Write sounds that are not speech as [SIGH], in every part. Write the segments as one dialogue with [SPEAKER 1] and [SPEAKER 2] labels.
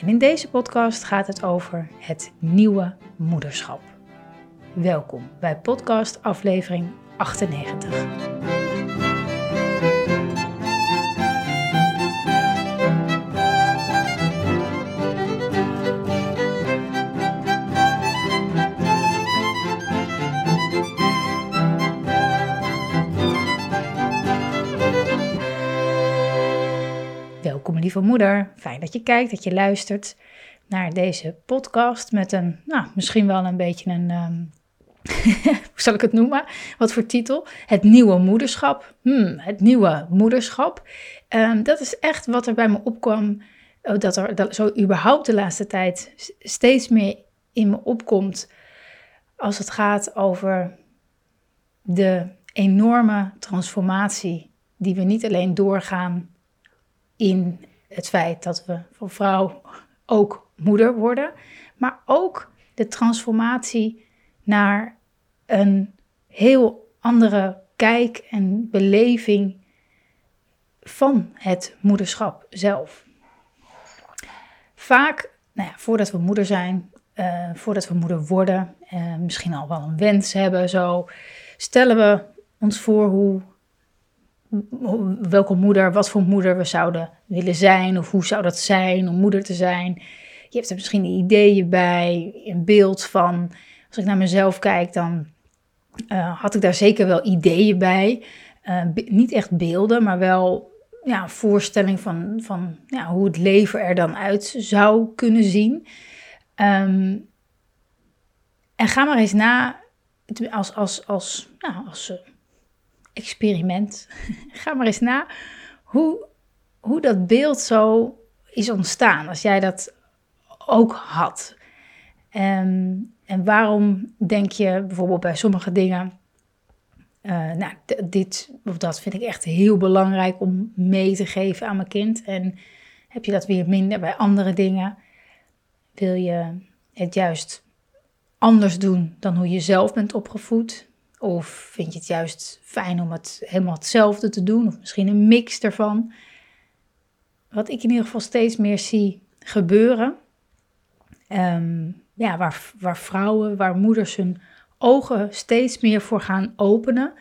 [SPEAKER 1] En in deze podcast gaat het over het nieuwe moederschap. Welkom bij podcast aflevering 98. Lieve moeder, fijn dat je kijkt, dat je luistert naar deze podcast met een, nou, misschien wel een beetje een, ehm, [LAUGHS] hoe zal ik het noemen? Wat voor titel? Het nieuwe moederschap. Hmm, het nieuwe moederschap. Um, dat is echt wat er bij me opkwam, oh, dat er dat zo überhaupt de laatste tijd steeds meer in me opkomt als het gaat over de enorme transformatie die we niet alleen doorgaan in het feit dat we voor vrouw ook moeder worden, maar ook de transformatie naar een heel andere kijk en beleving van het moederschap zelf. Vaak, nou ja, voordat we moeder zijn, uh, voordat we moeder worden, uh, misschien al wel een wens hebben, zo stellen we ons voor hoe welke moeder, wat voor moeder we zouden willen zijn, of hoe zou dat zijn om moeder te zijn. Je hebt er misschien ideeën bij, een beeld van. Als ik naar mezelf kijk, dan uh, had ik daar zeker wel ideeën bij. Uh, niet echt beelden, maar wel ja, een voorstelling van, van ja, hoe het leven er dan uit zou kunnen zien. Um, en ga maar eens na, als, als, als, nou, als experiment. [LAUGHS] Ga maar eens na hoe, hoe dat beeld zo is ontstaan, als jij dat ook had. En, en waarom denk je bijvoorbeeld bij sommige dingen, uh, nou, dit of dat vind ik echt heel belangrijk om mee te geven aan mijn kind. En heb je dat weer minder bij andere dingen? Wil je het juist anders doen dan hoe je zelf bent opgevoed? Of vind je het juist fijn om het helemaal hetzelfde te doen? Of misschien een mix ervan. Wat ik in ieder geval steeds meer zie gebeuren. Um, ja, waar, waar vrouwen, waar moeders hun ogen steeds meer voor gaan openen,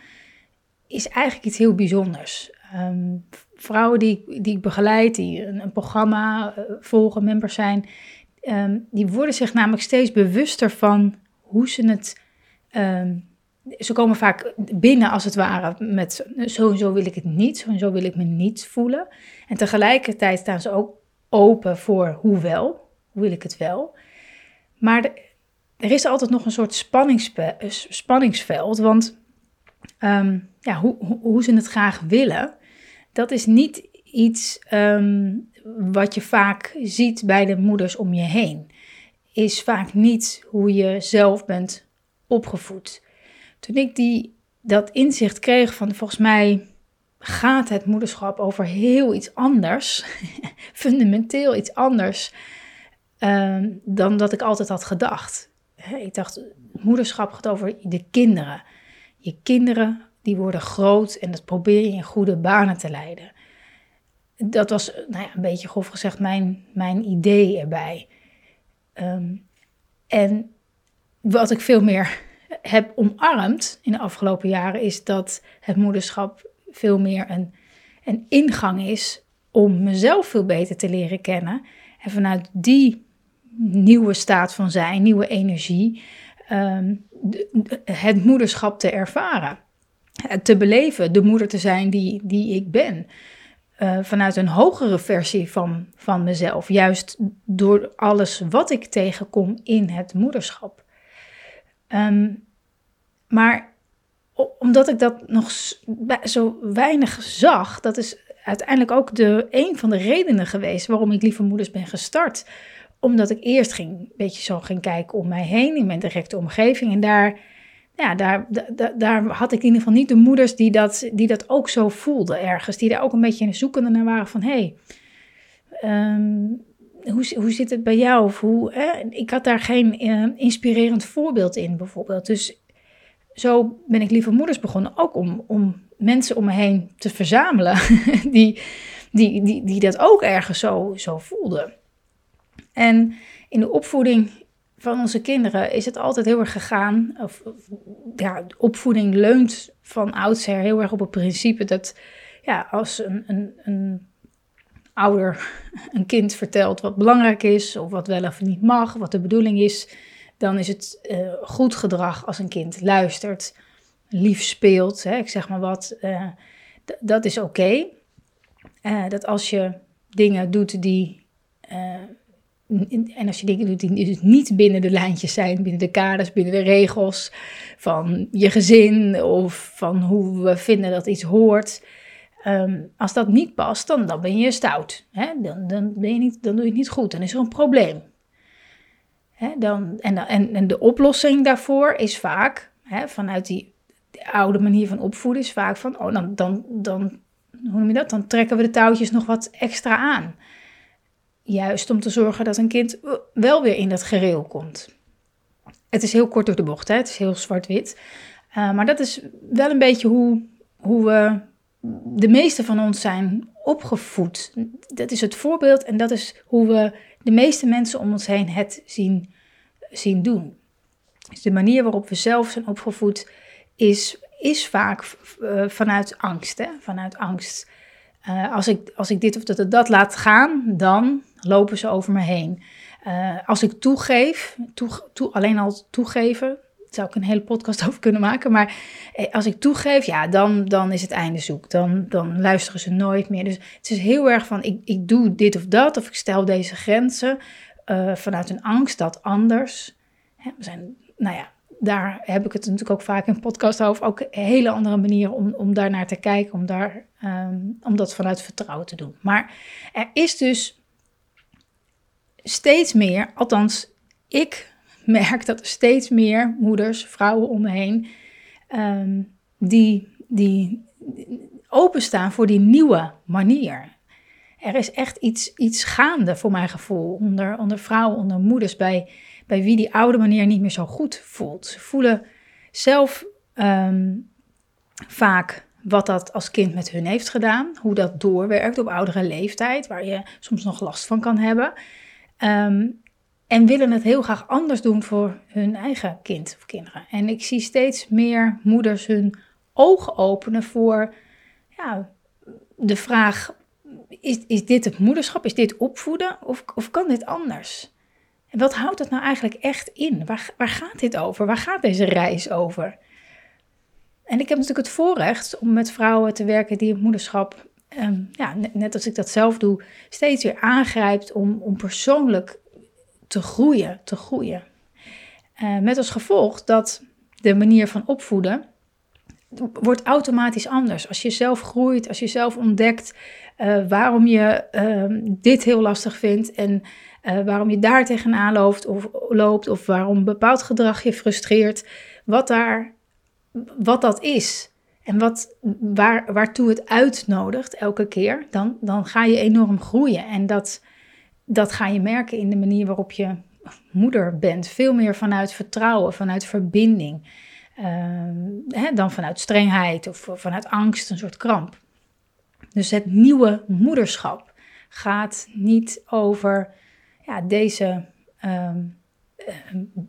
[SPEAKER 1] is eigenlijk iets heel bijzonders. Um, vrouwen die, die ik begeleid, die een, programma uh, volgen, members zijn, um, die worden zich namelijk steeds bewuster van hoe ze het ze komen vaak binnen als het ware met zo wil ik het niet, zo wil ik me niet voelen. En tegelijkertijd staan ze ook open voor hoe wel, hoe wil ik het wel. Maar er is altijd nog een soort spanningsveld, want ehm, ja, hoe, hoe, ze het graag willen, dat is niet iets um, wat je vaak ziet bij de moeders om je heen. Is vaak niet hoe je zelf bent opgevoed. Toen ik die, dat inzicht kreeg van volgens mij gaat het moederschap over heel iets anders, [LAUGHS] fundamenteel iets anders uh, dan dat ik altijd had gedacht. Ik dacht, moederschap gaat over de kinderen. Je kinderen die worden groot en dat probeer je in goede banen te leiden. Dat was nou ja, een beetje grof gezegd mijn, mijn idee erbij. Um, en wat ik veel meer heb omarmd in de afgelopen jaren, is dat het moederschap veel meer een, een ingang is om mezelf veel beter te leren kennen. En vanuit die nieuwe staat van zijn, nieuwe energie, um, het moederschap te ervaren. Te beleven, de moeder te zijn die, die ik ben. Uh, vanuit een hogere versie van, van mezelf. Juist door alles wat ik tegenkom in het moederschap. Um, maar omdat ik dat nog zo weinig zag, dat is uiteindelijk ook de, een van de redenen geweest waarom ik Lieve Moeders ben gestart. omdat ik eerst ging, een beetje zo ging kijken om mij heen in mijn directe omgeving. En daar, ja, daar, daar, daar had ik in ieder geval niet de moeders die dat, die dat ook zo voelden ergens. Die daar ook een beetje in de zoekende naar waren van, hé, hey, ehm, hoe, hoe zit het bij jou? Of hoe? Ik had daar geen uh, inspirerend voorbeeld in bijvoorbeeld. Dus zo ben ik Lieve Moeders begonnen, ook om, om mensen om me heen te verzamelen [LAUGHS] die, die, die, die dat ook ergens zo, zo voelden. En in de opvoeding van onze kinderen is het altijd heel erg gegaan. Of, ja, opvoeding leunt van oudsher heel erg op het principe dat ja, als een, een, een ouder een kind vertelt wat belangrijk is, of wat wel of niet mag, wat de bedoeling is, dan is het uh, goed gedrag als een kind luistert, lief speelt, hè, ik zeg maar wat. Uh, dat is oké. Uh, dat als je dingen doet die. en als je dingen doet die dus niet binnen de lijntjes zijn, binnen de kaders, binnen de regels van je gezin of van hoe we vinden dat iets hoort. Um, als dat niet past, dan, dan ben je stout. Hè? Dan, dan, ben je niet, dan doe je het niet goed. Dan is er een probleem. Hè? Dan, en, en, en de oplossing daarvoor is vaak, hè, vanuit die, oude manier van opvoeden, is vaak van, oh, dan, dan, dan, hoe noem je dat? Dan trekken we de touwtjes nog wat extra aan. Juist om te zorgen dat een kind wel weer in dat gereel komt. Het is heel kort door de bocht, hè? het is heel zwart-wit. Uh, maar dat is wel een beetje hoe, hoe we de meeste van ons zijn opgevoed. Dat is het voorbeeld en dat is hoe we de meeste mensen om ons heen het zien, zien doen. Dus de manier waarop we zelf zijn opgevoed is, is vaak uh, vanuit angst. Hè? Vanuit angst. Uh, als, ik, als ik dit of dat, dat laat gaan, dan lopen ze over me heen. Uh, als ik toegeef, toe, toe, alleen al toegeven, zou ik een hele podcast [LAUGHS] over kunnen maken. Maar eh, als ik toegeef, ja, dan, dan is het einde zoek. Dan, dan luisteren ze nooit meer. Dus het is heel erg van, ik, ik doe dit of dat. Of ik stel deze grenzen uh, vanuit een angst dat anders. Hè, we zijn, nou ja, daar heb ik het natuurlijk ook vaak in podcast over. Ook hele andere manier om, om daar naar te kijken. Om, daar, um, om dat vanuit vertrouwen te doen. Maar er is dus steeds meer, althans ik merk dat er steeds meer moeders, vrouwen om me heen, um, die, die openstaan voor die nieuwe manier. Er is echt iets, iets gaande voor mijn gevoel onder, onder vrouwen, onder moeders, bij, bij wie die oude manier niet meer zo goed voelt. Ze voelen zelf um, vaak wat dat als kind met hun heeft gedaan, hoe dat doorwerkt op oudere leeftijd, waar je soms nog last van kan hebben. Um, en willen het heel graag anders doen voor hun eigen kind of kinderen. En ik zie steeds meer moeders hun ogen openen voor ja, de vraag: is, is dit het moederschap? Is dit opvoeden? Of, of kan dit anders? En wat houdt het nou eigenlijk echt in? Waar, waar gaat dit over? Waar gaat deze reis over? En ik heb natuurlijk het voorrecht om met vrouwen te werken die het moederschap, ehm, ja, net, net, als ik dat zelf doe, steeds weer aangrijpt om, om persoonlijk te groeien, te groeien. Uh, met als gevolg dat de manier van opvoeden wordt automatisch anders. Als je zelf groeit, als je zelf ontdekt uh, waarom je uh, dit heel lastig vindt en uh, waarom je daar tegenaan loopt of, loopt of waarom bepaald gedrag je frustreert, wat, daar, wat dat is en wat, waar, waartoe het uitnodigt elke keer, dan, dan ga je enorm groeien. En dat, dat ga je merken in de manier waarop je moeder bent. Veel meer vanuit vertrouwen, vanuit verbinding. Uh, hè, dan vanuit strengheid of vanuit angst, een soort kramp. Dus het nieuwe moederschap gaat niet over ja, deze. Uh,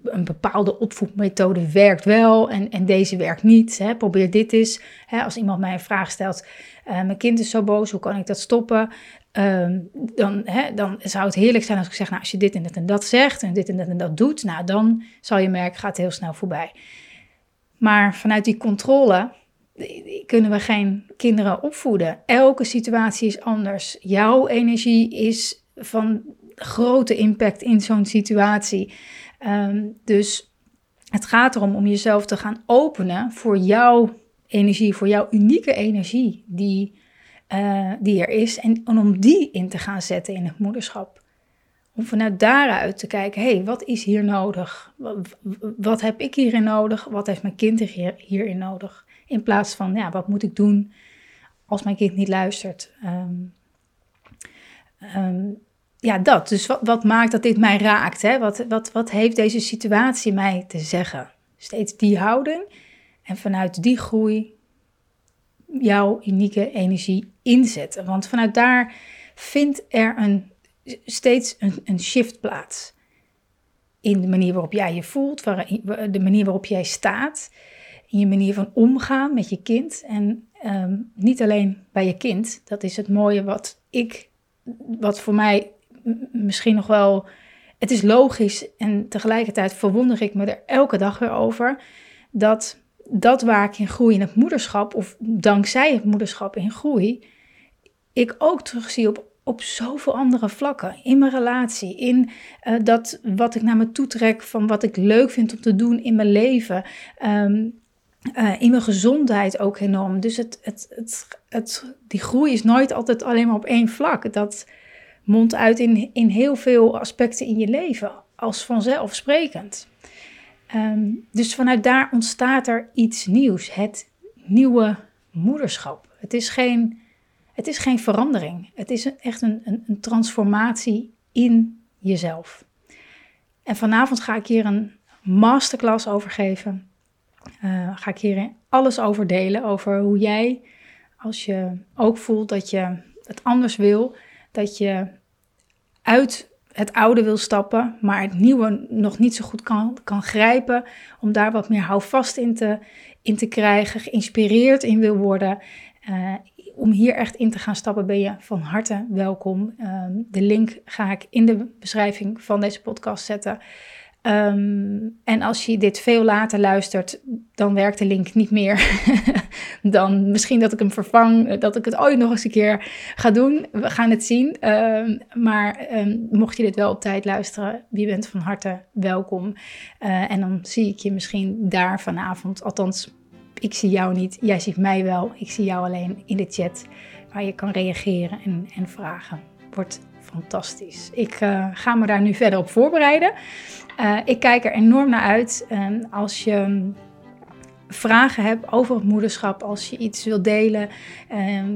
[SPEAKER 1] een bepaalde opvoedmethode werkt wel en, en deze werkt niet. Hè. Probeer dit eens. Hè, als iemand mij een vraag stelt: uh, Mijn kind is zo boos, hoe kan ik dat stoppen? Ehm, dan, hè, dan zou het heerlijk zijn als ik zeg, nou, als je dit en dit en dat zegt en dit en dat en dat doet, nou, dan zal je merken, gaat het heel snel voorbij. Maar vanuit die controle kunnen we geen kinderen opvoeden. Elke situatie is anders. Jouw energie is van grote impact in zo'n situatie. Ehm, dus het gaat erom om jezelf te gaan openen voor jouw energie, voor jouw unieke energie die uh, die er is. En, om die in te gaan zetten in het moederschap. Om vanuit daaruit te kijken, hé, hey, wat is hier nodig? Wat, heb ik hierin nodig? Wat heeft mijn kind hier, hierin nodig? In plaats van, ja, wat moet ik doen als mijn kind niet luistert? Um, ja, dat. Dus wat, wat maakt dat dit mij raakt? Hè? Wat, wat, wat heeft deze situatie mij te zeggen? Steeds die houding en vanuit die groei jouw unieke energie inzetten. Want vanuit daar vindt er een, steeds een, een shift plaats. In de manier waarop jij je voelt, de manier waarop jij staat, in je manier van omgaan met je kind. En ehm, niet alleen bij je kind, dat is het mooie wat ik, wat voor mij misschien nog wel. Het is logisch en tegelijkertijd verwonder ik me er elke dag weer over dat dat waar ik in groei in het moederschap, of dankzij het moederschap in groei, ik ook terugzie op, op zoveel andere vlakken. In mijn relatie, in uh, dat wat ik naar me toe trek van wat ik leuk vind om te doen in mijn leven. Um, uh, in mijn gezondheid ook enorm. Dus het, het, het, het, die groei is nooit altijd alleen maar op één vlak. Dat mondt uit in, in heel veel aspecten in je leven, als vanzelfsprekend. Um, dus vanuit daar ontstaat er iets nieuws, het nieuwe moederschap. Het is geen, het is geen verandering, het is echt een, een, een transformatie in jezelf. En vanavond ga ik hier een masterclass over geven. Uh, ga ik hier alles over delen, over hoe jij, als je ook voelt dat je het anders wil, dat je uit het oude wil stappen, maar het nieuwe nog niet zo goed kan, kan grijpen, om daar wat meer houvast in te, in te krijgen, geïnspireerd in wil worden. Uh, om hier echt in te gaan stappen, ben je van harte welkom. Uh, de link ga ik in de beschrijving van deze podcast zetten. Um, en als je dit veel later luistert, dan werkt de link niet meer. [LAUGHS] dan misschien dat ik hem vervang, dat ik het ooit nog eens een keer ga doen. We gaan het zien. Um, maar um, mocht je dit wel op tijd luisteren, wie bent van harte welkom. Uh, en dan zie ik je misschien daar vanavond. Althans, ik zie jou niet. Jij ziet mij wel. Ik zie jou alleen in de chat waar je kan reageren en, en vragen. Wordt fantastisch. Ik uh, ga me daar nu verder op voorbereiden. Uh, ik kijk er enorm naar uit. Uh, als je vragen hebt over het moederschap, als je iets wil delen, ehm,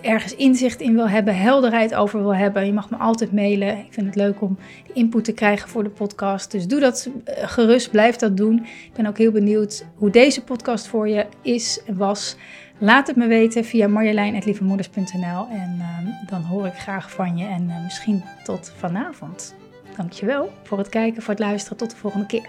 [SPEAKER 1] ergens inzicht in wil hebben, helderheid over wil hebben, je mag me altijd mailen. Ik vind het leuk om input te krijgen voor de podcast. Dus doe dat eh, gerust, blijf dat doen. Ik ben ook heel benieuwd hoe deze podcast voor je is en was. Laat het me weten via marjolein.lievemoeders.nl en uh, dan hoor ik graag van je en uh, misschien tot vanavond. Dankjewel voor het kijken, voor het luisteren. Tot de volgende keer.